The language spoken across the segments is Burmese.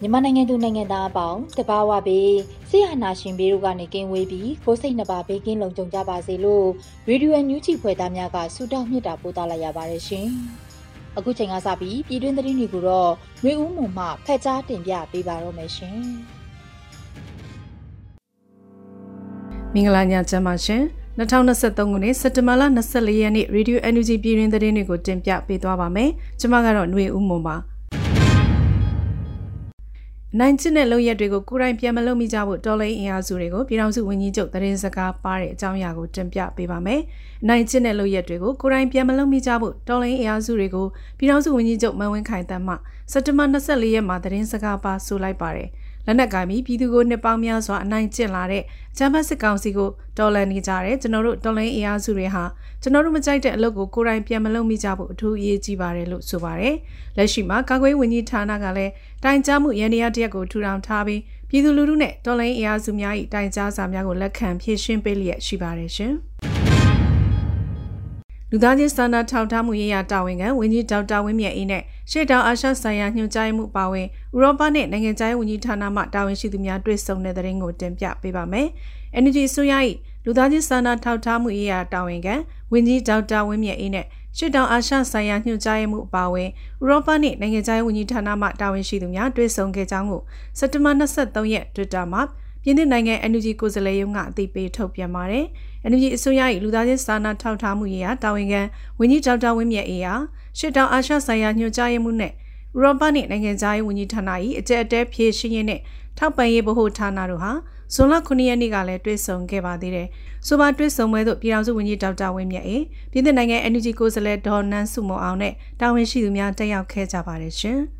မြန်မာနိုင်ငံသူနိုင်ငံသားအပေါင်းတဘာဝပေးဆရာနာရှင်ဘေးတို့ကနေကင်းဝေးပြီးကိုစိတ်နှပါဘေးကင်းလုံခြုံကြပါစေလို့ရေဒီယိုအန်ယူဂျီဖွယ်သားများကဆုတောင်းမြတ်တာပို့သလိုက်ရပါတယ်ရှင်။အခုချိန်ကစပြီးပြည်တွင်းသတင်းတွေကိုတော့မျိုးဦးမုံမှဖက်ကြားတင်ပြပေးပါတော့မယ်ရှင်။မင်္ဂလာညချမ်းပါရှင်။2023ခုနှစ်စက်တင်ဘာလ24ရက်နေ့ Radio NUG ပြည်တွင်သတင်းတွေကိုတင်ပြပေးသွားပါမယ်။ကျွန်မကတော့ຫນွေဦးမွန်ပါ။ နိုင်ချစ်တဲ့လုပ်ရက်တွေကိုကိုယ်တိုင်ပြန်မလုပ်မိကြဖို့တော်လိုင်းအင်အားစုတွေကိုပြည်ထောင်စုဝန်ကြီးချုပ်သတင်းစကားပါတဲ့အကြောင်းအရာကိုတင်ပြပေးပါမယ်။နိုင်ချစ်တဲ့လုပ်ရက်တွေကိုကိုယ်တိုင်ပြန်မလုပ်မိကြဖို့တော်လိုင်းအင်အားစုတွေကိုပြည်ထောင်စုဝန်ကြီးချုပ်မန်ဝင်းခိုင်တန်းမှစက်တဘာ24ရက်မှာသတင်းစကားပါဆိုလိုက်ပါတယ်။ လက်နက်ကင်ပြီးပြည်သူကိုနှစ်ပေါင်းများစွာအနိုင်ကျင့်လာတဲ့ဂျမ်ဘတ်စစ်ကောင်စီကိုတော်လှန်နေကြတယ်ကျွန်တော်တို့တော်လှန်အင်အားစုတွေဟာကျွန်တော်တို့မကြိုက်တဲ့အလုပ်ကိုကိုယ်တိုင်ပြန်မလုပ်မိကြဖို့အထူးအရေးကြီးပါတယ်လို့ဆိုပါတယ်လက်ရှိမှာကာကွယ်ဝင်ကြီးဌာနကလည်းတိုင်ကြားမှုရန်တရားတရက်ကိုထူထောင်ထားပြီးပြည်သူလူထုနဲ့တော်လှန်အင်အားစုများ၏တိုင်ကြားစာများကိုလက်ခံဖြည့်ရှင်းပေးလျက်ရှိပါတယ်ရှင် လူသားချင်းစာနာထောက်ထားမှုရေးရာတာဝန်ခံဝန်ကြီးဒေါက်တာဝင်းမြတ်အေးနဲ့ရှေ့တောင်အာရှဆိုင်ရာညွှန်ကြားမှုပါဝင်ဥရောပနဲ့နိုင်ငံခြားရေးဝန်ကြီးဌာနမှတာဝန်ရှိသူများတွေ့ဆုံတဲ့တဲ့ရင်ကိုတင်ပြပေးပါမယ်။ Energy ဆိုရ၏လူသားချင်းစာနာထောက်ထားမှုရေးရာတာဝန်ခံဝန်ကြီးဒေါက်တာဝင်းမြတ်အေးနဲ့ရှေ့တောင်အာရှဆိုင်ရာညွှန်ကြားမှုပါဝင်ဥရောပနဲ့နိုင်ငံခြားရေးဝန်ကြီးဌာနမှတာဝန်ရှိသူများတွေ့ဆုံခဲ့ကြောင်းကိုစက်တင်ဘာ23ရက် Twitter မှာ ပြည်내နိုင်ငံ NUG ကိုယ်စားလှယ်ရုံးကအသိပေးထုတ်ပြန်ပါတယ်။ NUG အစိုးရ၏လူသားချင်းစာနာထောက်ထားမှုရေးရာတာဝန်ခံဝန်ကြီးဒေါက်တာဝင်းမြတ်အေးဟာရှစ်တောင်အာရှဆိုင်ရာညွှန်ကြားရေးမှူးနဲ့ဥရောပနှင့်နိုင်ငံသားရေးဝန်ကြီးဌာန၏အကြက်အတဲဖြည့်ရှင်းရေးနဲ့ထောက်ပံ့ရေးဗဟိုဌာနတို့ဟာဇွန်လ9ရက်နေ့ကလည်းတွေ့ဆုံခဲ့ပါသေးတယ်။ဆိုပါတွေ့ဆုံပွဲသို့ပြည်ထောင်စုဝန်ကြီးဒေါက်တာဝင်းမြတ်အေးပြည်내နိုင်ငံ NUG ကိုယ်စားလှယ်ဒေါ်နန်းစုမောအောင်နဲ့တာဝန်ရှိသူများတက်ရောက်ခဲ့ကြပါတယ်ရှင်။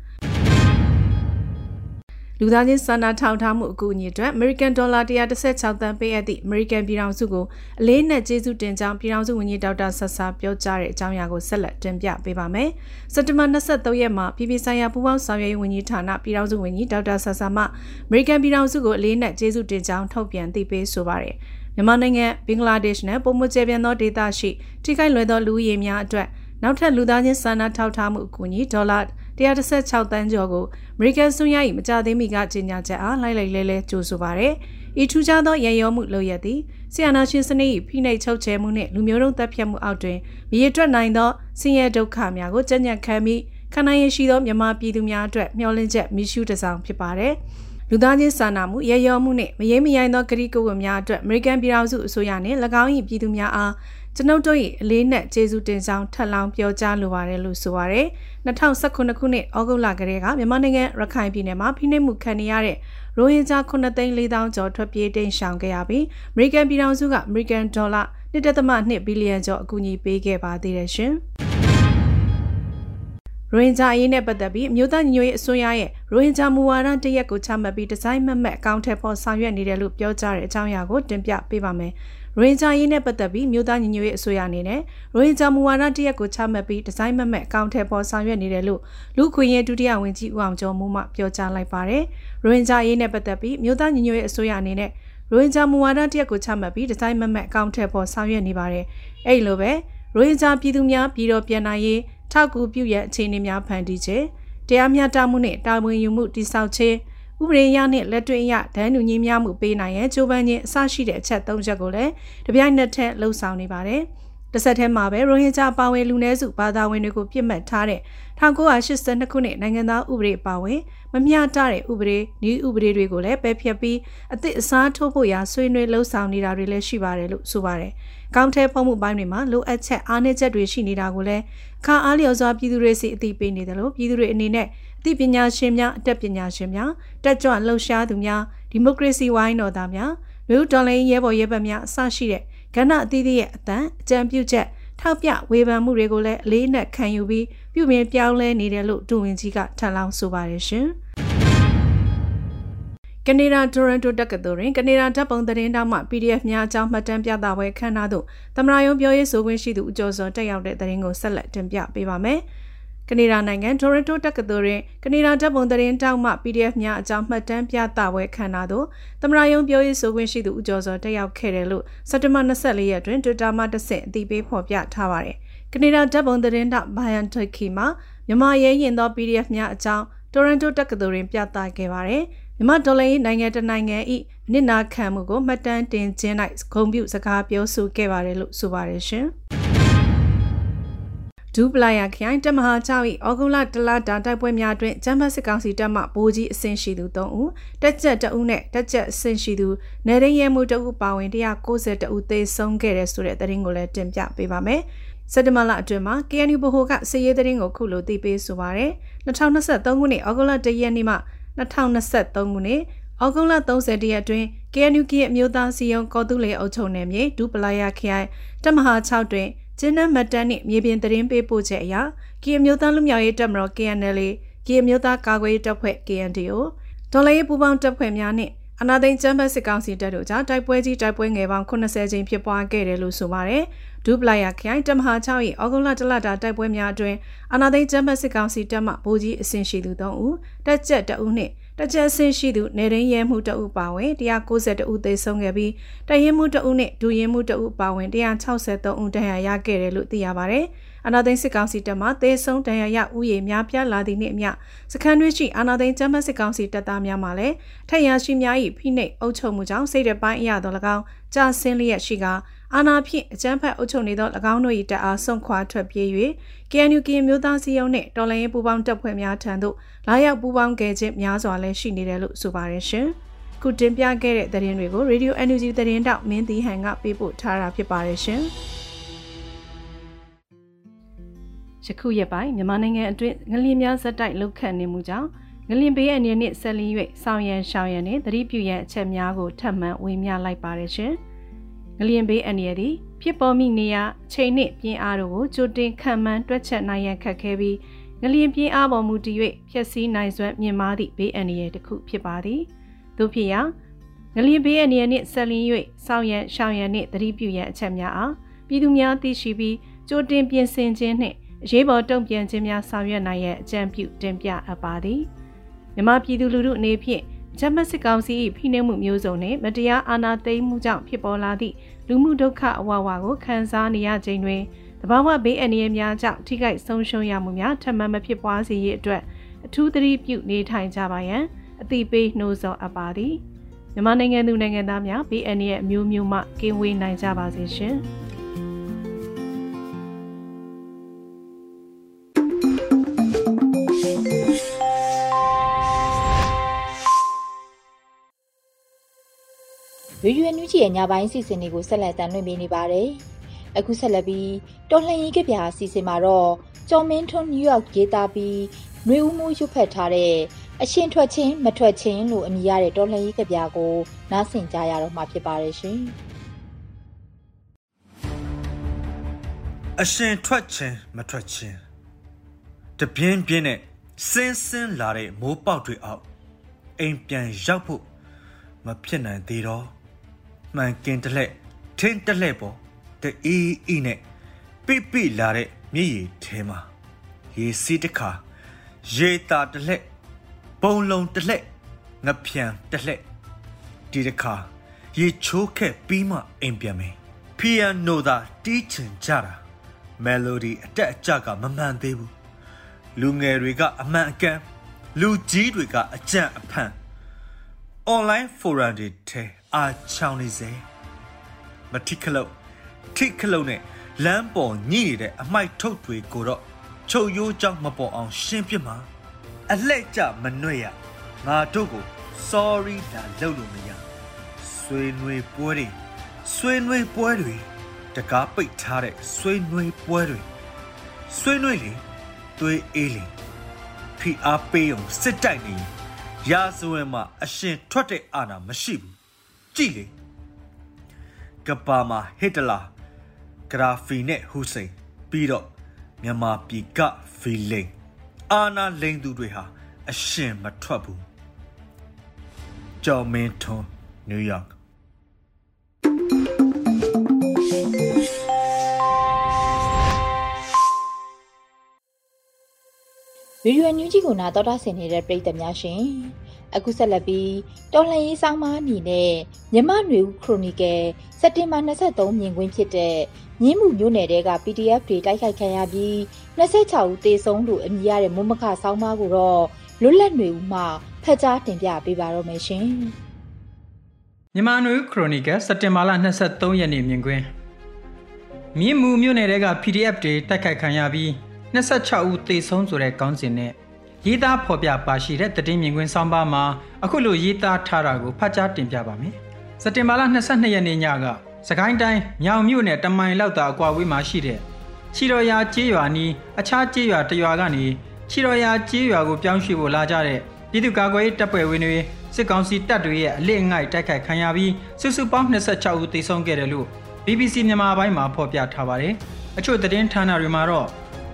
လူသားချင်းစာနာထောက်ထားမှုအကူအညီအတွက် American Dollar 116သန်းပေးအပ်သည့် American ပြည်ထောင်စုကိုအလေးနက်ကျေးဇူးတင်ကြောင်းပြည်ထောင်စုဝန်ကြီးဒေါက်တာဆဆာပြောကြားတဲ့အကြောင်းအရာကိုဆက်လက်တင်ပြပေးပါမယ်။စက်တင်ဘာ23ရက်မှာပြည်ပဆိုင်ရာပူးပေါင်းဆောင်ရွက်ရေးဝန်ကြီးဌာနပြည်ထောင်စုဝန်ကြီးဒေါက်တာဆဆာမှ American ပြည်ထောင်စုကိုအလေးနက်ကျေးဇူးတင်ကြောင်းထုတ်ပြန်သိပေးဆိုပါရယ်။မြန်မာနိုင်ငံဘင်္ဂလားဒေ့ရှ်နဲ့ပုံမကျပြန်သောဒေသရှိထိခိုက်လွယ်သောလူဦးရေများအတွက်နောက်ထပ်လူသားချင်းစာနာထောက်ထားမှုအကူအညီဒေါ်လာ 116တန်းကျော်ကိုအမေရိကန်စွန်းရ၏မကြသေးမီကကြေညာချက်အားလိုက်လိုက်လဲလဲကြိုးဆိုပါရယ်။ဤထူးခြားသောရန်ရောမှုလုပ်ရသည်ဆီယနာရှင်စနစ်၏ဖိနှိပ်ချုပ်ချယ်မှုနှင့်လူမျိုးတုံးတပ်ဖြတ်မှုအောက်တွင်မြေတွက်နိုင်သောဆင်းရဲဒုက္ခများကိုကြံ့ကြံ့ခံပြီးခန္ဓာရရှိသောမြန်မာပြည်သူများအတွက်မျှော်လင့်ချက်မိရှုတစောင်ဖြစ်ပါတယ်။လူသားချင်းစာနာမှုရရောမှုနှင့်မရေမရိုင်းသောကတိကဝတ်များအတွက်အမေရိကန်ပြည်ထောင်စုအစိုးရနှင့်၎င်း၏ပြည်သူများအား ကျွန်ုပ်တို့၏အလေးနက်ကျေးဇူးတင်ဆောင်ထပ်လောင်းပြောကြားလိုပါတယ်လို့ဆိုပါရယ်2019ခုနှစ်ဩဂုတ်လကတည်းကမြန်မာနိုင်ငံရခိုင်ပြည်နယ်မှာဖိနှိပ်မှုခံနေရတဲ့ရိုဟင်ဂျာ9သိန်း4,000ကျော်ထွက်ပြေးတိမ်းရှောင်ခဲ့ရပြီးအမေရိကန်ပြည်ထောင်စုကအမေရိကန်ဒေါ်လာ1.2ဘီလီယံကျော်အကူအညီပေးခဲ့ပါသေးတယ်ရှင်ရိုဟင်ဂျာအရေးနဲ့ပတ်သက်ပြီးအမျိုးသားညီညွတ်ရေးအစိုးရရဲ့ရိုဟင်ဂျာမူဝါဒတရက်ကိုချမှတ်ပြီးဒီဇိုင်းမမတ်အကောင့်ထဲပေါ်ဆောင်ရွက်နေတယ်လို့ပြောကြားတဲ့အကြောင်းအရာကိုတင်ပြပေးပါမယ်။ ရိုဟင်ဂျာရေးနဲ့ပတ်သက်ပြီးမြို့သားညီညွတ်ရေးအစိုးရအနေနဲ့ရိုဟင်ဂျာမူဝါဒတရက်ကိုချမှတ်ပြီးဒီဇိုင်းမမက်အကောင့်ထဲပေါ်ဆောင်ရွက်နေတယ်လို့လူခွင့်ရေးဒုတိယဝန်ကြီးဦးအောင်ကျော်မူမှပြောကြားလိုက်ပါတယ်။ရိုဟင်ဂျာရေးနဲ့ပတ်သက်ပြီးမြို့သားညီညွတ်ရေးအစိုးရအနေနဲ့ရိုဟင်ဂျာမူဝါဒတရက်ကိုချမှတ်ပြီးဒီဇိုင်းမမက်အကောင့်ထဲပေါ်ဆောင်ရွက်နေပါတယ်။အဲ့လိုပဲရိုဟင်ဂျာပြည်သူများပြည်တော်ပြန်နိုင်ရေးထောက်ကူပြုရအခြေအနေများဖန်တီးခြင်းတရားမျှတမှုနဲ့တာဝန်ယူမှုတိစောက်ခြင်း ဥပဒေရနဲ့လက်တွေ့ရဒန်းတူညီမျှမှုပေးနိုင်ရန်ကြိုးပမ်းခြင်းအစရှိတဲ့အချက်၃ချက်ကိုလည်းတပြိုင်နက်တည်းလှုံ့ဆော်နေပါတယ်။တစ်ဆက်တည်းမှာပဲရိုဟင်ဂျာပါဝင်လူနည်းစုဘာသာဝင်တွေကိုပြစ်မှတ်ထားတဲ့1982ခုနှစ်နိုင်ငံသားဥပဒေပါဝင်မမျှတတဲ့ဥပဒေဤဥပဒေတွေကိုလည်းပယ်ဖျက်ပြီးအသစ်အစားထိုးဖို့ရာဆွေးနွေးလှုံ့ဆော်နေတာတွေလည်းရှိပါတယ်လို့ဆိုပါတယ်။ကောင်းထဲဖုံးမှုပိုင်းတွေမှာလိုအပ်ချက်အားနည်းချက်တွေရှိနေတာကိုလည်းခါအားလျော်စွာပြည်သူတွေစီအသိပေးနေတယ်လို့ပြည်သူတွေအနေနဲ့အ သိပညာရှင်များအတတ်ပညာရှင်များတက်ကြွလှုပ်ရှားသူများဒီမိုကရေစီဝိုင်းတော်သားများလူတော်လှန်ရေးရဲဘော်ရဲဘက်များအစရှိတဲ့ကဏ္ဍအသီးသီးရဲ့အတန်အကြံပြုချက်ထောက်ပြဝေဖန်မှုတွေကိုလည်းအလေးနက်ခံယူပြီးပြုမြင်ပြောင်းလဲနေတယ်လို့ဒူဝင်ကြီးကထပ်လောင်းဆိုပါတယ်ရှင်။ကနေဒါတိုရန်တိုတက္ကသိုလ်တွင်ကနေဒါဓာတ်ပုံသတင်းတောက်မှ PDF များအကြောင်းမှတ်တမ်းပြသပွဲခမ်းနားသို့သမရာယုံပြောရေးဆိုခွင့်ရှိသူဦးကျော်စောတက်ရောက်တဲ့သတင်းကိုဆက်လက်တင်ပြပေးပါမယ်။ ကနေဒါနိုင်ငံတိုရန်တိုတက္ကသိုလ်တွင်ကနေဒါတပ်ပုံသတင်းတောက်မှ PDF များအကြောင်းမှတ်တမ်းပြသပွဲခမ်းနားသို့သမရယုံပြောရေးဆိုခွင့်ရှိသူဦးကျော်စောတက်ရောက်ခဲ့တယ်လို့စက်တဘာ24ရက်တွင် Twitter မှာတဆင့်အသိပေးဖော်ပြထားပါတယ်။ကနေဒါတပ်ပုံသတင်းတောက်ဘိုင်ယန်တက်ခီမှာမြန်မာရဲရင်သော PDF များအကြောင်းတိုရန်တိုတက္ကသိုလ်တွင်ပြသခဲ့ပါတယ်။မြန်မာဒေါ်လာရေးနိုင်ငံတနိုင်ငံ၏အနစ်နာခံမှုကိုမှတ်တမ်းတင်ခြင်း၌ဂုဏ်ပြုစကားပြောဆိုခဲ့ပါတယ်လို့ဆိုပါတယ်ရှင်။ ဒူပလာယာခရိုင်တမဟာကျောက်၏ဩဂုတ်လတလတာတိုက်ပွဲများတွင်ဂျမ်ဘတ်စစ်ကောင်စီတပ်မှဗိုလ်ကြီးအဆင့်ရှိသူ3ဦးတက်ကြက်2ဦးနဲ့တက်ကြက်အဆင့်ရှိသူနေရင်းရဲမှု2ဦးပါဝင်192ဦးသေဆုံးခဲ့တဲ့ဆိုတဲ့သတင်းကိုလည်းတင်ပြပေးပါမယ်စက်တမလအတွင်းမှာ KNU ဗဟိုကစစ်ရေးသတင်းကိုခုလိုသိပေးဆိုပါရယ်2023ခုနှစ်ဩဂုတ်လ1ရက်နေ့မှ2023ခုနှစ်ဩဂုတ်လ30ရက်အတွင်း KNU ကရဲ့အမျိုးသားစီယုံကော်တူလေအုပ်ချုပ်နယ်မြေဒူပလာယာခရိုင်တမဟာ6တွင် ကျင်းနှမတန်းနှင့်မြေပြင်သတင်းပေးပို့ချက်အရကီအမျိုးသားလူမျိုးရေးတပ်မတော် KNL ကီအမျိုးသားကာကွယ်ရေးတပ်ဖွဲ့ KNDO ဒေါ်လာရေးပူးပေါင်းတပ်ဖွဲ့များနှင့်အနာသိန်းကျန်းဖက်စစ်ကောင်စီတပ်တို့ကြားတိုက်ပွဲကြီးတိုက်ပွဲငယ်ပေါင်း80ကြိမ်ဖြစ်ပွားခဲ့တယ်လို့ဆိုပါတယ်။ဒူပလာယာခိုင်တမဟာ6၏ဩဂုတ်လတလတာတိုက်ပွဲများအတွင်းအနာသိန်းကျန်းဖက်စစ်ကောင်စီတပ်မှဗိုလ်ကြီးအဆင့်ရှိသူ3ဦးတက်ကြက်2ဦးနှင့် တကြက်ဆင်းရှိသူနေရင်းရဲမှုတအုပ်ပါဝင်192ဦးသေဆုံးခဲ့ပြီးတရင်မှုတအုပ်နဲ့ဒူရင်မှုတအုပ်ပါဝင်163ဦးဒဏ်ရာရခဲ့တယ်လို့သိရပါတယ်။အာနာသိန်းစစ်ကောင်စီတပ်မှသေဆုံးဒဏ်ရာရဦးရေများပြားလာသည့်နေ့အမျှစခန်းတွင်းရှိအာနာသိန်းကျမ်းပတ်စစ်ကောင်စီတပ်သားများမှလည်းထက်ရရှိများ၏ဖိနှိပ်အုပ်ချုပ်မှုကြောင့်စိတ်တပိုင်းအရသော၎င်းကြာဆင်းလျက်ရှိကာ အာနာဖြင့်အကြမ်းဖက်အုပ်ချုပ်နေသော၎င်းတို့၏တပ်အားဆုံးခွာထွက်ပြေး၍ KNU ကမျိုးသားစီယုံနှင့်တော်လှန်ရေးပူးပေါင်းတပ်ဖွဲ့များထံသို့လာရောက်ပူးပေါင်းခဲ့ခြင်းများစွာလည်းရှိနေတယ်လို့ဆိုပါတယ်ရှင်။ခုတင်ပြခဲ့တဲ့သတင်းတွေကို Radio NUG သတင်းတောက်မင်းတီဟန်ကပေးပို့ထားတာဖြစ်ပါတယ်ရှင်။ယခုရက်ပိုင်းမြန်မာနိုင်ငံအတွင်းငလျင်များဇက်တိုက်လှုပ်ခတ်နေမှုကြောင့်ငလျင်ဘေးအနေနဲ့ဆက်လင်း၍ဆောင်းရန်ရှောင်းရန်နှင့်သတိပြုရန်အချက်များကိုထပ်မံဝေမျှလိုက်ပါတယ်ရှင်။ ငလျင်ဘေးအန္တရာယ်သည်ဖြစ်ပေါ်မိနေရာချိန်နှင့်ပြင်းအားတို့ကိုကြိုတင်ခံမှန်းတွက်ချက်နိုင်ရန်ခက်ခဲပြီးငလျင်ပြင်းအားပေါ်မူတည်၍ဖျက်ဆီးနိုင်စွမ်းမြင့်မားသည့်ဘေးအန္တရာယ်တစ်ခုဖြစ်ပါသည်တို့ဖြစ်ရာငလျင်ဘေးအန္တရာယ်နှင့်ဆက်လင်း၍စောင့်ရန်ရှောင်ရန်နှင့်သတိပြုရန်အချက်များအားပြည်သူများသိရှိပြီးကြိုတင်ပြင်ဆင်ခြင်းနှင့်အရေးပေါ်တုံ့ပြန်ခြင်းများဆောင်ရွက်နိုင်ရန်အကြံပြုတင်ပြအပ်ပါသည်မြမပြည်သူလူထုအနေဖြင့် ဂျမတ်စစ်ကောင်စီ၏ဖိနှိပ်မှုမျိုးစုံနှင့်မတရားအာဏာသိမ်းမှုကြောင့်ဖြစ်ပေါ်လာသည့်လူမှုဒုက္ခအဝဝကိုခံစားနေရခြင်းတွင်တဘာဝဘေးအန္တရာယ်များကြောင့်ထိခိုက်ဆုံးရှုံးရမှုများထပ်မံမဖြစ်ပွားစေရေးအတွက်အထူးသတိပြုနေထိုင်ကြပါရန်အသိပေးနှိုးဆော်အပ်ပါသည်မြန်မာနိုင်ငံသူနိုင်ငံသားများဘေးအန္တရာယ်အမျိုးမျိုးမှကင်းဝေးနိုင်ကြပါစေရှင်။ Radio NUG ရဲ့ညပိုင်းစီစဉ်တွေကိုဆက်လက်တင်ပြနေပါတယ်။အခုဆက်လက်ပြီးတော်လှန်ရေးကဗျာအစီအစဉ်မှာတော့ကျော်မင်းထွန်းနယူးယောက်ရေးသားပြီးနှွေဦးမှုရွတ်ဖက်ထားတဲ့အရှင်ထွက်ချင်းမထွက်ချင်းလို့အမည်ရတဲ့တော်လှန်ရေးကဗျာကိုနားဆင်ကြရတော့မှာဖြစ်ပါတယ်ရှင်။အရှင်ထွက်ချင်းမထွက်ချင်းတပြင်းပြင်းနဲ့စင်းစင်းလာတဲ့မိုးပေါက်တွေအောက်အိမ်ပြန်ရောက်ဖို့မဖြစ်နိုင်သေးတော့ မှန်ကင်တလက်ထင်းတလက်ပေါ်တအီးအီးနဲ့ပိပိလာတဲ့မြည်ရည်ထဲမှာရေစီးတစ်ခါရေတာတလက်ပုံလုံးတလက်ငဖြံတလက်ဒီတစ်ခါရေချိုးခဲ့ပြီးမှအိမ်ပြန်မယ်ပီယန်နိုသာတီးချင်ကြတာမယ်လိုဒီအတက်အကျကမမှန်သေးဘူးလူငယ်တွေကအမှန်အကန်လူကြီးတွေကအကြံအဖန် online forum တွေထဲ အာချောင်းနေစေမတိခလုတ်ထိခလုတ်နဲ့လမ်းပေါ်ညှိနေတဲ့အမိုက်ထုတ်တွေကိုတော့ချုပ်ရိုးကြောင့်မပေါ်အောင် ရှင်းပြမှာအလှဲ့ကြမနှွဲ့ရငါတို့ကို sorry ဒါလုပ်လို့မရဆွေးနွေးပွဲတွေဆွေးနွေးပွဲတွေတကားပိတ်ထားတဲ့ဆွေးနွေးပွဲတွေဆွေးနွေးလေသွေးအေးလေဖိအားပေးအောင်စစ်တိုက်နေရာဇဝင်မှာအရှင်ထွက်တဲ့အာဏာမရှိဘူး ကြည့်လေကဘာမှာဟစ်တလာဂရာဖီနဲ့ဟူစိန်ပြီးတော့မြန်မာပြည်ကဖီလိန်အာနာလိန်သူတွေဟာအရှင်မထွက်ဘူးကျော်မင်းထွန်းနယူးယောက်ဗီဒီယိုအန်ယူဂျီကိုနာတော်တာဆင်နေတဲ့ပရိသတ်များရှင် အခုဆက်လက်ပြီးတော်လှန်ရေးဆောင်မအနေနဲ့မြမနွေဦးခရိုနီကယ်စက်တင်ဘာ23မြင်ကွင်းဖြစ်တဲ့မြင်းမှုမြို့နယ်တဲက PDF တွေတိုက်ခိုက်ခံရပြီး26ဦးသေဆုံးလို့အမည်ရတဲ့မုံမခဆောင်းပါးကိုတော့လွတ်လပ်နွေဦးမှဖတ်ကြားတင်ပြပေးပါတော့မယ်ရှင်မြန်မာနွေဦးခရိုနီကယ်စက်တင်ဘာလ23ရက်နေ့မြင်ကွင်းမြင်းမှုမြို့နယ်တဲက PDF တွေတိုက်ခိုက်ခံရပြီး26ဦးသေဆုံးဆိုတဲ့ကောင်းစဉ်နဲ့ ရေးသားဖော်ပြပါရှိတဲ့တည်င်းမြင်ကွင်းဆောင်းပါးမှာအခုလိုရေးသားထားတာကိုဖတ်ကြားတင်ပြပါမယ်။စက်တင်ဘာလ22ရက်နေ့ညကစကိုင်းတိုင်းမြောင်မြို့နယ်တမိုင်လောက်တာအကွာဝေးမှာရှိတဲ့ချီတော်ရာကျေးရွာနီးအခြားကျေးရွာတရွာကနေချီတော်ရာကျေးရွာကိုပြောင်းရွှေ့ဖို့လာကြတဲ့ပြည်သူ့ကာကွယ်ရေးတပ်ဖွဲ့ဝင်တွေစစ်ကောင်စီတပ်တွေရဲ့အလစ်ငိုက်တိုက်ခိုက်ခံရပြီးစုစုပေါင်း26ဦးသေဆုံးခဲ့တယ်လို့ BBC မြန်မာပိုင်းမှာဖော်ပြထားပါတယ်။အချို့သတင်းဌာနတွေမှာတော့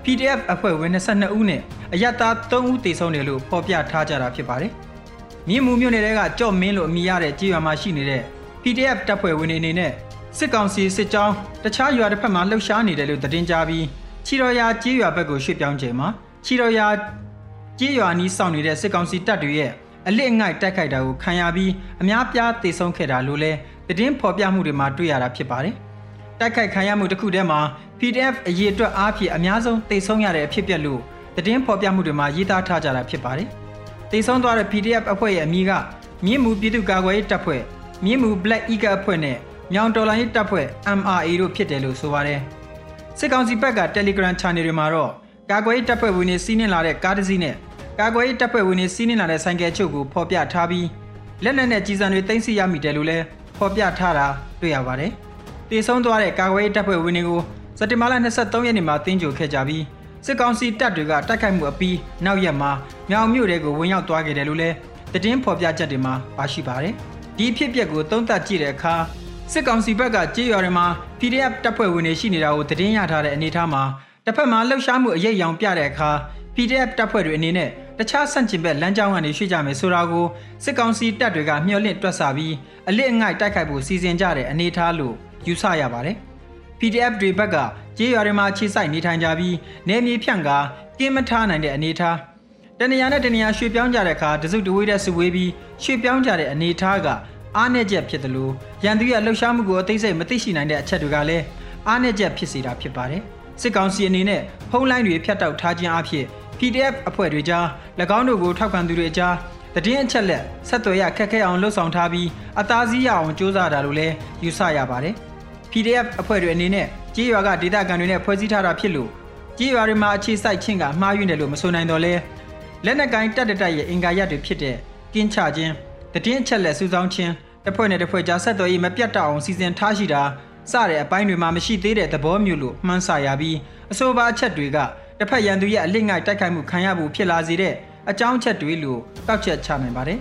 PDF အဖွဲ့ဝင်22ဦးနဲ့အရတာ3ဦးသေဆုံးတယ်လို့ဖော်ပြထားကြတာဖြစ်ပါတယ်။မြင်းမူမြို့နယ်ကကြော့မင်းလို့အမည်ရတဲ့ကြေးရွာမှာရှိနေတဲ့ PDF တပ်ဖွဲ့ဝင်တွေအနေနဲ့စစ်ကောင်စီစစ်ကြောင်းတခြားရွာတစ်ဖက်မှာလှုပ်ရှားနေတယ်လို့သတင်းကြားပြီးချီတော်ရာကြေးရွာဘက်ကိုရွှေ့ပြောင်းချိန်မှာချီတော်ရာကြေးရွာနီးစောင့်နေတဲ့စစ်ကောင်စီတပ်တွေရဲ့အလစ်ငိုက်တိုက်ခိုက်တာကိုခံရပြီးအများပြားသေဆုံးခဲ့တာလို့လဲသတင်းဖော်ပြမှုတွေမှာတွေ့ရတာဖြစ်ပါတယ်။ တိုက်ခိုက်ခံရမှုတစ်ခုတည်းမှာ PDF အရေးအတွက်အားဖြင့်အများဆုံးတိတ်ဆုံးရတဲ့အဖြစ်ပြက်လို့သတင်းဖော်ပြမှုတွေမှာရေးသားထားကြတာဖြစ်ပါတယ်။တိတ်ဆုံးသွားတဲ့ PDF အဖွဲ့ရဲ့အမည်ကမြင်းမူပြည်သူ့ကာကွယ်ရေးတပ်ဖွဲ့မြင်းမူ Black Eagle အဖွဲ့နဲ့မြောင်တော်လိုင်းရေးတပ်ဖွဲ့ MRA တို့ဖြစ်တယ်လို့ဆိုပါတယ်။စစ်ကောင်စီဘက်က Telegram Channel တွေမှာတော့ကာကွယ်ရေးတပ်ဖွဲ့ဝင်တွေစီးနင်းလာတဲ့ကားတစ်စီးနဲ့ကာကွယ်ရေးတပ်ဖွဲ့ဝင်တွေစီးနင်းလာတဲ့ဆိုင်ကယ်ချုပ်ကိုဖော်ပြထားပြီးလက်နက်နဲ့ကြီးစံတွေတင်စီရမိတယ်လို့လည်းဖော်ပြထားတာတွေ့ရပါတယ်။ တေဆုံးသွားတဲ့ကာကွယ်ရေးတပ်ဖွဲ့ဝင်တွေကိုစက်တင်ဘာလ23ရက်နေ့မှာတင်းကြိုခဲ့ကြပြီးစစ်ကောင်စီတပ်တွေကတိုက်ခိုက်မှုအပြီးနောက်ရက်မှာမြောင်မြို့တွေကိုဝင်ရောက်သွားခဲ့တယ်လို့လည်းသတင်းဖော်ပြချက်တွေမှာပါရှိပါတယ်။ဒီဖြစ်ပျက်ကိုသုံးသပ်ကြည့်တဲ့အခါစစ်ကောင်စီဘက်ကကြေးရွာတွေမှာ PDF တပ်ဖွဲ့ဝင်တွေရှိနေတာကိုသတင်းရထားတဲ့အနေအထားမှာတစ်ဖက်မှာလှုပ်ရှားမှုအရေးရောင်ပြတဲ့အခါ PDF တပ်ဖွဲ့တွေအနေနဲ့တခြားဆန့်ကျင်ဘက်လမ်းကြောင်းကနေရွှေ့ကြမယ်ဆိုတာကိုစစ်ကောင်စီတပ်တွေကမျှော်လင့်တွက်ဆပြီးအလစ်အငိုက်တိုက်ခိုက်ဖို့စီစဉ်ကြတဲ့အနေအထားလို့ ယူဆရပါတယ်။ PDF တွေဘက်ကကြေးရွာတွေမှာခြေစိုက်နေထိုင်ကြပြီးနေမြေဖြန့်ကကင်းမထားနိုင်တဲ့အနေအထားတနေရာနဲ့တနေရာရွှေ့ပြောင်းကြတဲ့အခါတစုတဝေးတဲ့စုဝေးပြီးရွှေ့ပြောင်းကြတဲ့အနေအထားကအားနည်းချက်ဖြစ်တယ်လို့ရန်သူရဲ့လှုပ်ရှားမှုကိုအသိစိတ်မသိရှိနိုင်တဲ့အချက်တွေကလည်းအားနည်းချက်ဖြစ်စေတာဖြစ်ပါတယ်စစ်ကောင်စီအနေနဲ့ဖုံးလိုင်းတွေဖျက်တောက်ထားခြင်းအဖြစ် PDF အဖွဲ့တွေကြား၎င်းတို့ကိုထောက်ခံသူတွေကြားတည်င်းအချက်လက်ဆက်သွယ်ရခက်ခဲအောင်လှုပ်ဆောင်ထားပြီးအသားစီးရအောင်စ조사တာလို့လည်းယူဆရပါတယ် PDF အဖွဲ့တွေအနေနဲ့ကြေးရွာကဒေတာကန်တွေနဲ့ဖွဲ့စည်းထားတာဖြစ်လို့ကြေးရွာတွေမှာအခြေစိုက်ခြင်းကမှားယွင်းတယ်လို့မဆိုနိုင်တော့လဲလက်နက်ကိုင်းတက်တက်ရဲ့အင်ကာရက်တွေဖြစ်တဲ့ကင်းချခြင်းတည်င်းအချက်လက်စုဆောင်းခြင်းတစ်ဖွဲ့နဲ့တစ်ဖွဲ့ကြားဆက်သွယ်ရေးမပြတ်တောက်အောင်စီစဉ်ထားရှိတာစတဲ့အပိုင်းတွေမှာမရှိသေးတဲ့သဘောမျိုးလို့မှန်းဆရပြီးအဆိုပါအချက်တွေကတစ်ဖက်ရန်သူရဲ့အလစ်ငိုက်တိုက်ခိုက်မှုခံရဖို့ဖြစ်လာစေတဲ့အကြောင်းချက်တွေလို့တောက်ချက်ချနိုင်ပါတယ်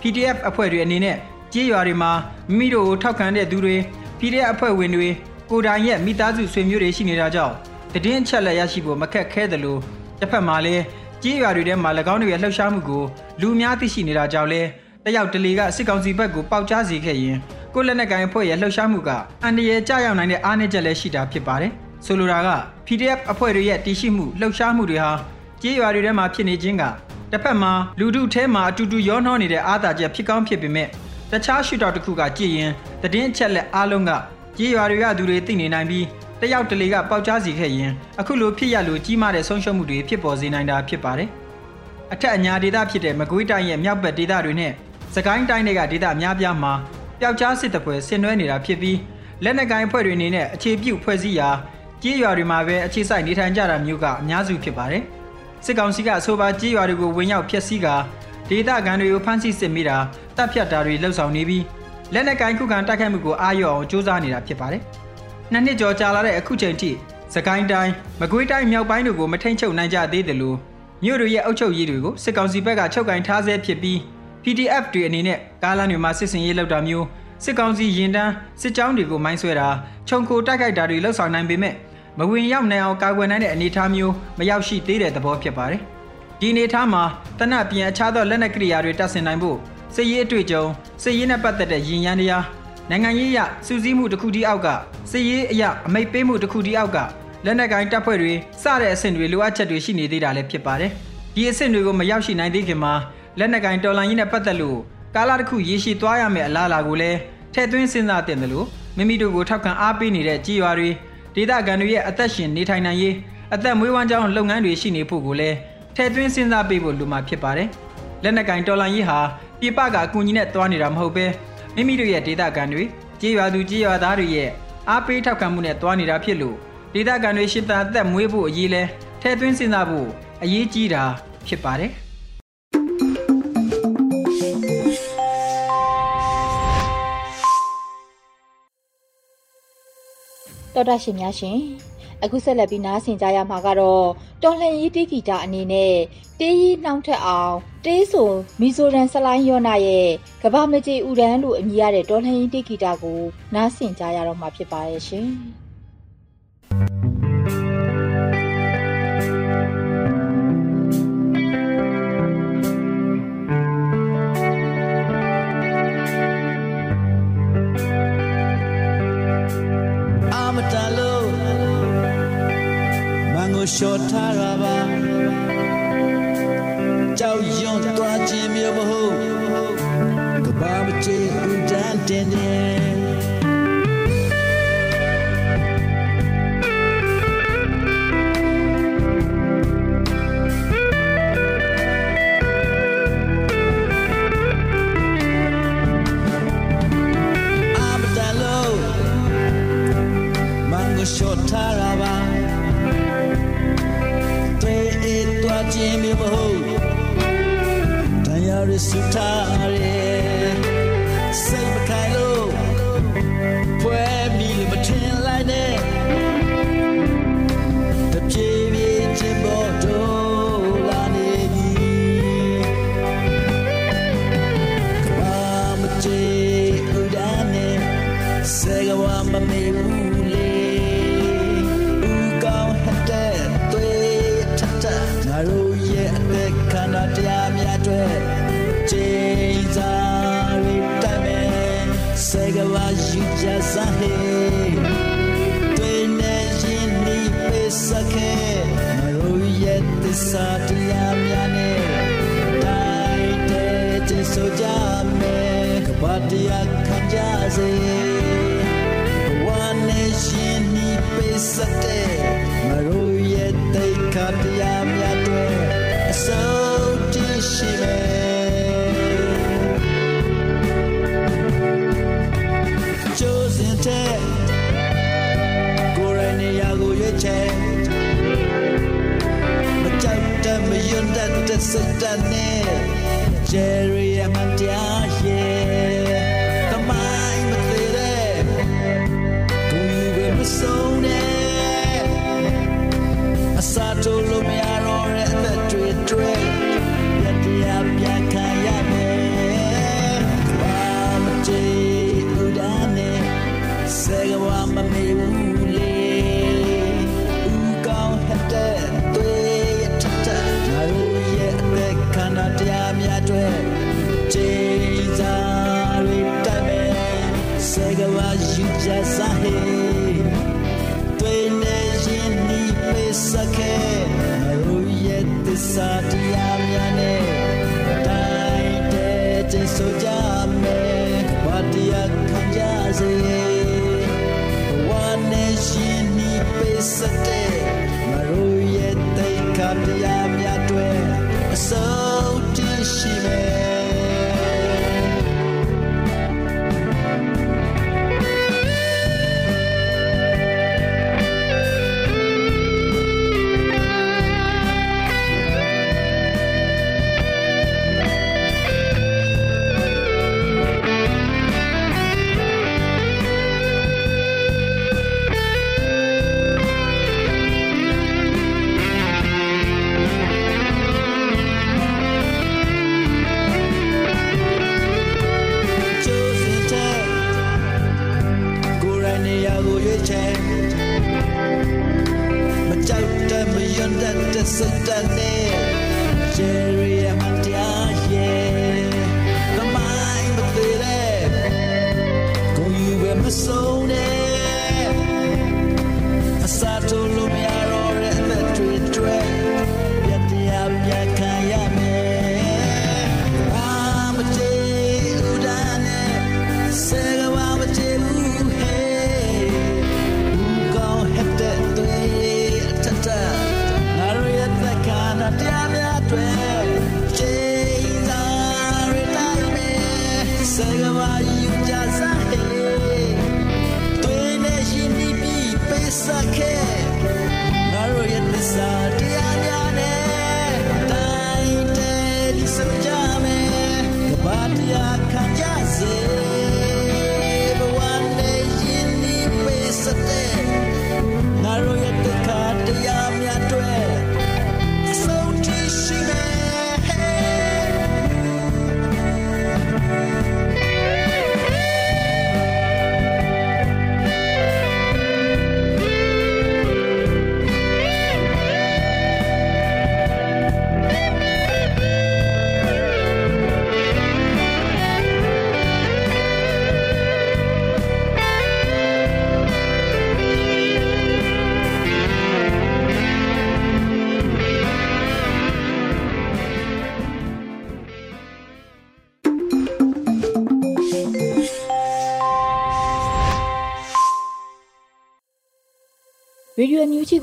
PDF အဖွဲ့တွေအနေနဲ့ကြေးရွာတွေမှာမိမိတို့ကိုထောက်ခံတဲ့သူတွေ PDF အဖွဲ့ဝင်တွေကိုတိုင်ရဲ့မိသားစုဆွေမျိုးတွေရှိနေတာကြောင့်တည်င်းချက်လက်ရရှိဖို့မခက်ခဲတယ်လို့တစ်ဖက်မှာလည်းကြေးရွာတွေထဲမှာ၎င်းတို့ရဲ့လှုပ်ရှားမှုကိုလူများသိရှိနေတာကြောင့်လဲတယောက်တလေကစစ်ကောင်စီဘက်ကိုပေါက်ကြားစေခဲ့ရင်ကိုလက်နက်ကိုင်အဖွဲ့ရဲ့လှုပ်ရှားမှုကအန္တရာယ်ကြရောက်နိုင်တဲ့အားနည်းချက်လည်းရှိတာဖြစ်ပါတယ်။ဆိုလိုတာက PDF အဖွဲ့တွေရဲ့တည်ရှိမှုလှုပ်ရှားမှုတွေဟာကြေးရွာတွေထဲမှာဖြစ်နေခြင်းကတစ်ဖက်မှာလူထုထဲမှာအတူတူရောနှောနေတဲ့အားသာချက်ဖြစ်ကောင်းဖြစ်ပေမဲ့ တခြားရှုထောင့်တစ်ခုကကြည့်ရင်တည်င်းချက်လက်အားလုံးကကြေးရွာတွေကသူတွေသိနေနိုင်ပြီးတယောက်တလေကပေါက်ကြားစီခဲ့ရင်အခုလိုဖြစ်ရလို့ကြီးမားတဲ့ဆုံးရှုံးမှုတွေဖြစ်ပေါ်စေနိုင်တာဖြစ်ပါတယ်။အထက်အညာဒေသဖြစ်တဲ့မကွေးတိုင်းရဲ့မြောက်ဘက်ဒေသတွေနဲ့စကိုင်းတိုင်းတွေကဒေသအများပြားမှာပျောက်ကြားစစ်တပ်ဖွဲ့ဆင်နွှဲနေတာဖြစ်ပြီးလက်နက်ကိုင်အဖွဲ့တွေအနေနဲ့အခြေပြုဖွဲ့စည်းရာကြေးရွာတွေမှာပဲအခြေစိုက်နေထိုင်ကြတာမျိုးကအများစုဖြစ်ပါတယ်စစ်ကောင်စီကအဆိုပါကြေးရွာတွေကိုဝင်ရောက်ဖျက်ဆီးကာဒေသခံတွေကိုဖမ်းဆီးစစ်မိတာ တပ်ဖြတ်တာတွေလှုပ်ဆောင်နေပြီးလက်နက်ကိုင်ခုခံတိုက်ခိုက်မှုကိုအာရုံအောင်စ조사နေတာဖြစ်ပါတယ်နှစ်နှစ်ကျော်ကြာလာတဲ့အခုချိန်ထိစကိုင်းတိုင်းမကွေးတိုင်းမြောက်ပိုင်းတို့ကိုမထိန်ချုပ်နိုင်ကြသေးတယ်လို့မြို့တို့ရဲ့အုပ်ချုပ်ရေးတွေကိုစစ်ကောင်စီဘက်ကချုပ်ကင်ထားဆဲဖြစ်ပြီး PDF တွေအနေနဲ့ကားလမ်းတွေမှာစစ်စင်ရေးလုပ်တာမျိုးစစ်ကောင်စီရင်တန်းစစ်ကြောင်းတွေကိုမိုင်းဆွဲတာခြုံခိုတိုက်ခိုက်တာတွေလှုပ်ဆောင်နိုင်ပေမဲ့မဝင်ရောက်နိုင်အောင်ကာကွယ်နိုင်တဲ့အနေအထားမျိုးမရောက်ရှိသေးတဲ့သဘောဖြစ်ပါတယ်။ဒီအနေအထားမှာတနက်ပြန်အခြားသောလက်နက်ကရိယာတွေတပ်ဆင်နိုင်ဖို့ စစ်ရေးအတွေ့အကြုံစစ်ရေးနဲ့ပတ်သက်တဲ့ရင်ရန်တရားနိုင်ငံရေးအရစူးစီးမှုတစ်ခုတည်းအောက်ကစစ်ရေးအရအမိတ်ပေးမှုတစ်ခုတည်းအောက်ကလက်နက်ကိုင်တပ်ဖွဲ့တွေစတဲ့အဆင့်တွေလိုအပ်ချက်တွေရှိနေသေးတာလည်းဖြစ်ပါတယ်။ဒီအဆင့်တွေကိုမရောက်ရှိနိုင်သေးခင်မှာလက်နက်ကင်တော်လှန်ရေးနဲ့ပတ်သက်လို့ကာလတစ်ခုရရှိသွားရမယ့်အလားအလာကိုလည်းထည့်သွင်းစဉ်းစားတင်တယ်လို့မိမိတို့ကိုထောက်ခံအားပေးနေတဲ့ကြေးရွာတွေဒေသခံတွေရဲ့အသက်ရှင်နေထိုင်နိုင်ရေးအသက်မွေးဝမ်းကြောင်းလုပ်ငန်းတွေရှိနေဖို့ကိုလည်းထည့်သွင်းစဉ်းစားပေးဖို့လိုမှာဖြစ်ပါတယ်။လက်နက်ကင်တော်လှန်ရေးဟာ ပြပကအကူအညီနဲ့တွားနေတာမဟုတ်ပဲမိမိတို့ရဲ့ဒေသခံတွေကြေးရွာသူကြေးရွာသားတွေရဲ့အားပေးထောက်ခံမှုနဲ့တွားနေတာဖြစ်လို့ဒေသခံတွေရှင်းတာအသက်မွေးဖို့အရေးလဲထည့်သွင်းစဉ်းစားဖို့အရေးကြီးတာဖြစ်ပါတယ်။တော်တာရှင်များရှင် အခုဆက်လက်ပြီးနားဆင်ကြရမှာကတော့တော်လှန်ရေးတေးဂီတာအနေနဲ့တေးရီနှောင်းထက်အောင်တေးဆိုမီဇိုရန်ဆလိုင်းယောနာရဲ့ကဘာမကြီးဥဒန်းလို့အမည်ရတဲ့တော်လှန်ရေးတေးဂီတာကိုနားဆင်ကြရတော့မှာဖြစ်ပါရဲ့ရှင် လျှော်ထား တရားခံကြစေဝမ်းနေရှင်ဒီပေစတဲ့မရိုရဲ့တိတ်ခတရားများတွေအစိုးတရှိမယ်ချက်မကြောက်တမယွန်းတတ်တဲ့စိတ်တနဲ့ Jerry အမှန် စာတရားများနဲ့တိုင်းတဲ့ကျဆိုကြမယ်ဘာတရားခံကြစေဘဝနဲ့ရှင်ဤပိစတဲ့မရိုရဲ့တိတ်ခါတရားများတွေအစိုးတရှိ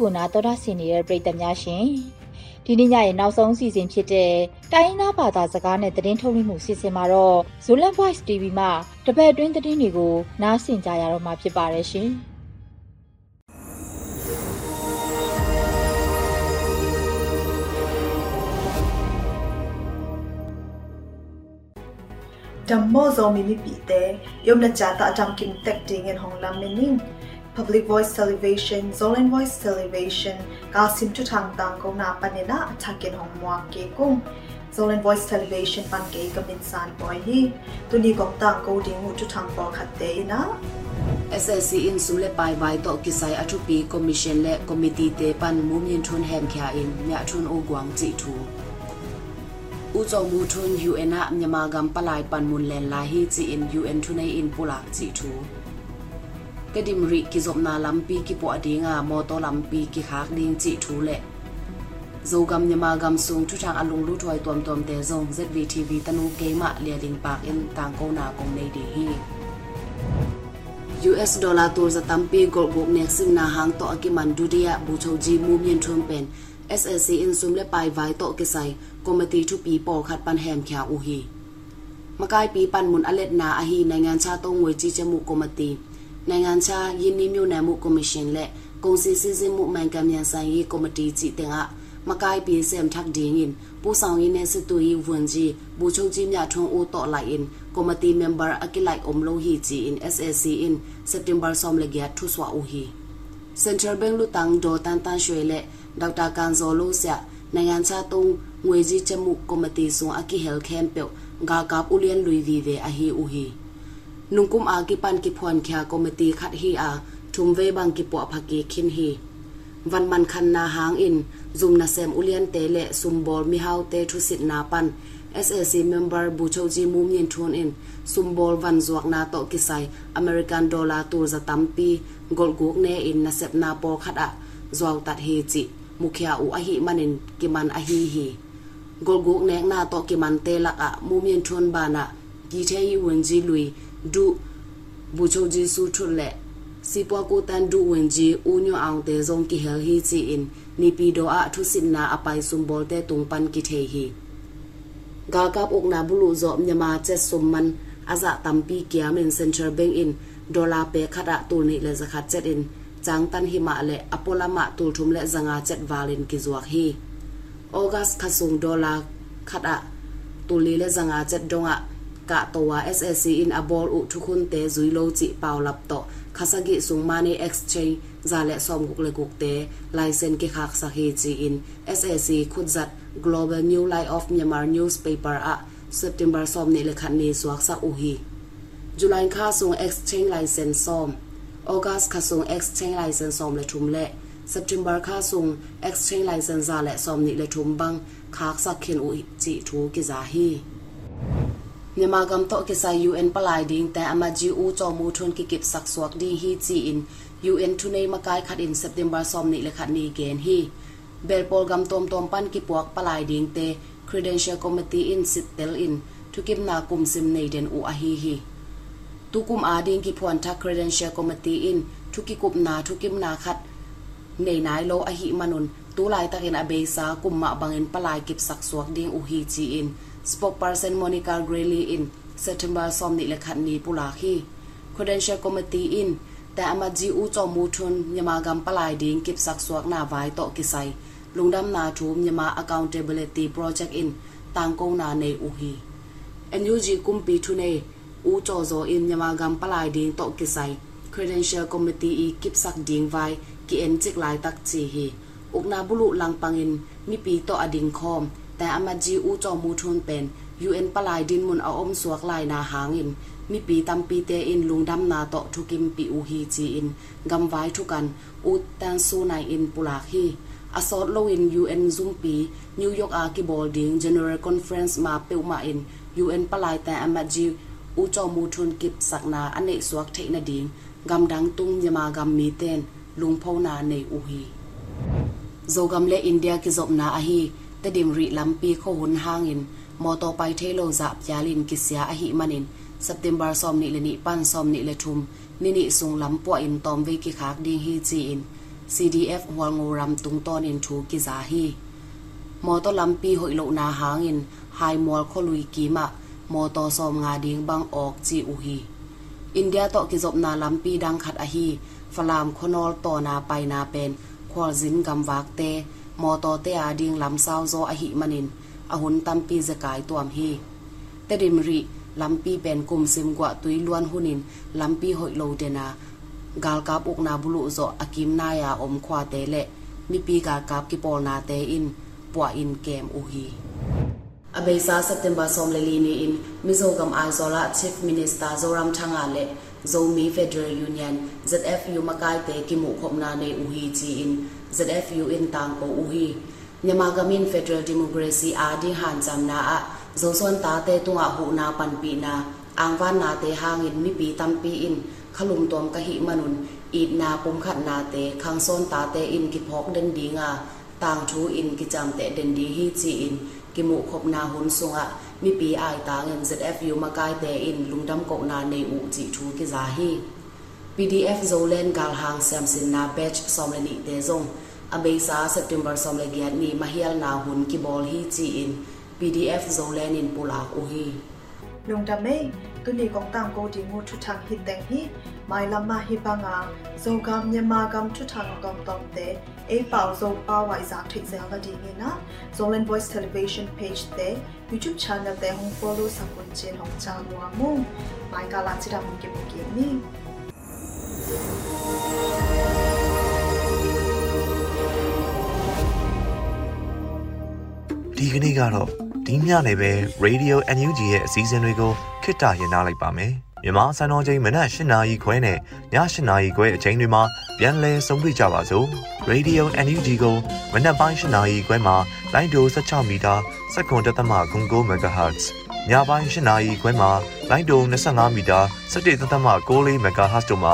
ကိုနာတော်တာဆင်နေတဲ့ပရိသတ်များရှင်။ဒီနေ့ညရဲ့နောက်ဆုံးအစီအစဉ်ဖြစ်တဲ့တိုင်းရင်းသားဘာသာစကားနဲ့သတင်းထုတ်လွှင့်မှုစီစဉ်မှာတော့ Zolan Voice TV မှာတပတ်အတွင်းသတင်းတွေကိုနားဆင်ကြရတော့မှာဖြစ်ပါတယ်ရှင်။ Dammo zo mi mi pi te yom na cha ta jam kim tek ding en hong lam mening Public Voice Television, Zolan Voice Television, ka sim tu thang tang ko na panina athakin hong mwa ke kung Zolan Voice Television pan ke kamin san boy hi tu ni kok tang ko ding mu tu thang po khat te ina SSC in sum le pai vai to kisai athu pi commission le committee te pan mu myin thun hem kya in nya thun o gwang chi thu u zo mu thun UN a myama gam palai pan mun len la hi chi in UN thunai in pula chi thu kedim ri ki zop na lampi ki po adinga moto lampi ki khak ding chi thu le zo gam nhà ma gam sung chu chang alung lu thoi tom tom te zong zvtv tanu ke ma lia ding pak in tang ko na kong nei de hi. US dollar tur za tampi gol gok nek sim na hang to ki man du dia bu chou ji mu mien thum pen SSC in sum le pai vai to ke sai committee chu pi po khat pan hem kya u hi makai pi pan mun alet na a hi na ngan cha to ngoi chi chemu committee နိုင်ငံခြားယင်းနှမြုံနယ်မှုကော်မရှင်လက်ကုန်စည်စည်းစိမ်မှုမှန်ကန်မြန်ဆိုင်ရေးကော်မတီကြီးတင်ကမကိုင်းပြေစမ်ထက်ဒီငင်ပို့ဆောင်ရေးနဲ့စစ်တူရေးဝန်ကြီးဘူချုပ်ကြီးမြထွန်းဦးတော်လိုက် in ကော်မတီမမ်ဘာအကိလိုက်အုံလိုဟီကြီး in SSC in September ဆောင်လေကထုဆွာဦးဟီ Central Bank လူတန်းဒေါ်တန်တန်ရွှေလက်ဒေါက်တာကန်ဇော်လို့ဆရာနိုင်ငံခြားသုံးငွေကြီးချက်မှုကော်မတီဆွန်အကိဟဲလ်ကမ်ပယ်ဂါကပ်ဦးလျန်လူီဒီဝေအဟီဦးဟီ nungkum a ki pan ki phon khya committee khat hi a thum ve bang ki po pha ki khin hi. Van man khan na hang in, zum na sem ulian te le sum bol mi hau te thu sit na pan. SAC member bu chau ji mum yin thun in, sum bol van zuak na to ki sai, American dollar tur za tam pi, gol guk ne in na sep na po khat a. Zuaw tat hi chi mukhya u a hi manin ki man a hi hi. Gol guk ne na to ki man te lak a, mum yin thun bana ki the hi wen ji lui du bu cho ji su chu le si po ko tan du wen ji u nyo ang te zong ki hel hi chi in ni pi do a thu sin na apai sum bol te tung pan ki the hi. Ga kap ok na bulu zo nyama che sum man aza tampi kia men central bank in dollar pe khata tu ni le zakha chet in, chang tan hi ma le apola ma tul thum le zanga chet valin ki zuak hi. August khasung dollar khata tuli le zanga chet à ka towa ssc in abol u thukun te zuilo chi paw lap to. Khasagi sungmani exchange zale som guk le guk te. License ke khak sa he chi in. Ssc khudzat global new light of myanmar newspaper a september som ni le khan ni swak sa u hi. July kha sung exchange license som. August kha sung exchange license som le thum le. September kha sung exchange license za le som ni le thum bang. Khak sak khin u chi thu ki za hi. မြန်မာကမ်တော့ကစား UN ပလိုက်ဒင်းတဲ့ amaji u cho mu thun ki kip sak swak di hi chi in UN thunei makai khat in September som ni le khat ni gen hi belpol gam tom tom pan ki puak palai ding te credential committee in sitel in thukim na kum sim nei den u a hi hi tukum a ding ki phuan tha credential committee in thuki kup na thukim na khat nei nai lo a hi manun tu lai takin a be sa kum ma bangin palai kip sak swak ding u hi chi in spokesperson Monica Grayley in September som ni le khat ni pula khi credential committee in แต่อามาจีอูจอมูทุนยามากำปลายดิงกิบสักสวกนาไว้ต่อกิไซลุงดำนาทูมยามา accountability project in ต่างกงนาในอุฮีเอ็น spokesperson Monica Greeley in September somni le khatni pulahi credential committee in ta amaji u cho mu thun nyama gam palai ding kip sak suak na vai to kisai lungdam na thum nyama accountability project in tang ko na Ne u hi NUG kumpi thune u cho zo in nyama gam palai ding to kisai credential committee i kip sak ding vai ki en chik lai tak chi hi ukna bulu lang pangin mi pi to ading khom แต่อามาจีอูจอมูทุนเป็น UN ปลายดินมุนเอาอมสวกลายนาหางอินมีปีตำปีเตอินลุงดำนาโตทุกิมปีอูฮีจีอินกำไว้ทุกันอุดตันสูนายอินปุลาฮีอาสอดโลอิน UN ซุมปีนิวยอร์กอากิบอลดิง General Conference มาเปิวมาอิน UN ปลายแต่อามาจีอูจอมูทุนกิบสักนาอันเนสวกเทนดิงกำดังตุงยมากำมีเตนลุงพาวนาในอูฮีโซกำเลอินเดียกิจบนาอาฮี แต่ดิมริลัมปีโคหุนหางอินมอตอไปเทโลจับยาลินกิเสียอหิมันินสัปเดมบาร์ซอมนิเลนิปันซอมนิเลทุมนินิสุงลัมปัวอินตอมเวกิคากดิงฮีจีอิน CDF หัวงูรำตุงตอนอินทูกิจาฮีมอตอลัมปีหอยโลนาหางอินไฮมอลโคลุยกีมะมอตอซอมงาดิงบังออกจีอุฮีอินเดียตอกิจบนาลัมปีดังขัดอหีฟลามคนอลตอนาไปนาเป็นควอลซินกำวากเต to te a ding lam sao zo a hi manin. A hun tam pi zakai tuam hi. Te rim ri lampi pen kum sim gwa tui luan hunin. Lampi hoi lo dena gal kap uk na bulu zo akim na ya om khwa te le. Mi pi gal kap ki pol na te in. Pwa in kem u hi. Abesa september som le li ni in. Mizogam aizola chief minister zoram thanga le. Zomi federal union zfu makai te ki mu khopna ne u hi chi in. Zfu in tang ko u hi nyamagamin federal democracy adi han jamna a zo son ta te tunga hu na pan pi na angwan na te hangin mi pi tam pi in khalum tom ka hi manun id na pum khat na te khang son ta te in ki phok den dinga tang thu in ki cham te den di hi chi in ki mu khop na hun sunga mi pi ai ta ngem zfu ma kai te in lungdam ko na nei u chi thu ki za hi pdf zolen gal hang sam sin na batch somleni te zong. Abesa september somle giat ni mahial na hun ki bol hi chi in. PDF Zolen in Pula Uhi. Lung da mei tu ni kong tang ko di ngu thu thang hi teng hi mai lam ma hi ba nga zo gam nya ma gam thu thang tom tom te e bao zo pa wai za thik zel da di ni na Zolen Voice Television page te YouTube channel te hong follow sa kun chen hong cha mua, mu mai ka la chi da mu ke mu ke ni. ဒီကနေ့ကတော့ဒီညနေပဲ Radio NUG ရဲ့အစည်းအဝေးကိုခਿੱတရနာလိုက်ပါမယ်။မြန်မာစံတော်ချိန်မနက်၈နာရီခွဲနဲ့ည၈နာရီခွဲအချိန်တွေမှာပြန်လည်ဆုံးဖြတ်ကြပါစို့။ Radio NUG ကိုမနက်ပိုင်း၈နာရီခွဲမှာလိုင်းဒို16မီတာ7.3 MHz ညပိုင်း၈နာရီခွဲမှာလိုင်းဒို25မီတာ17.6 MHz တို့မှာ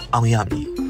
အောင်ရမည်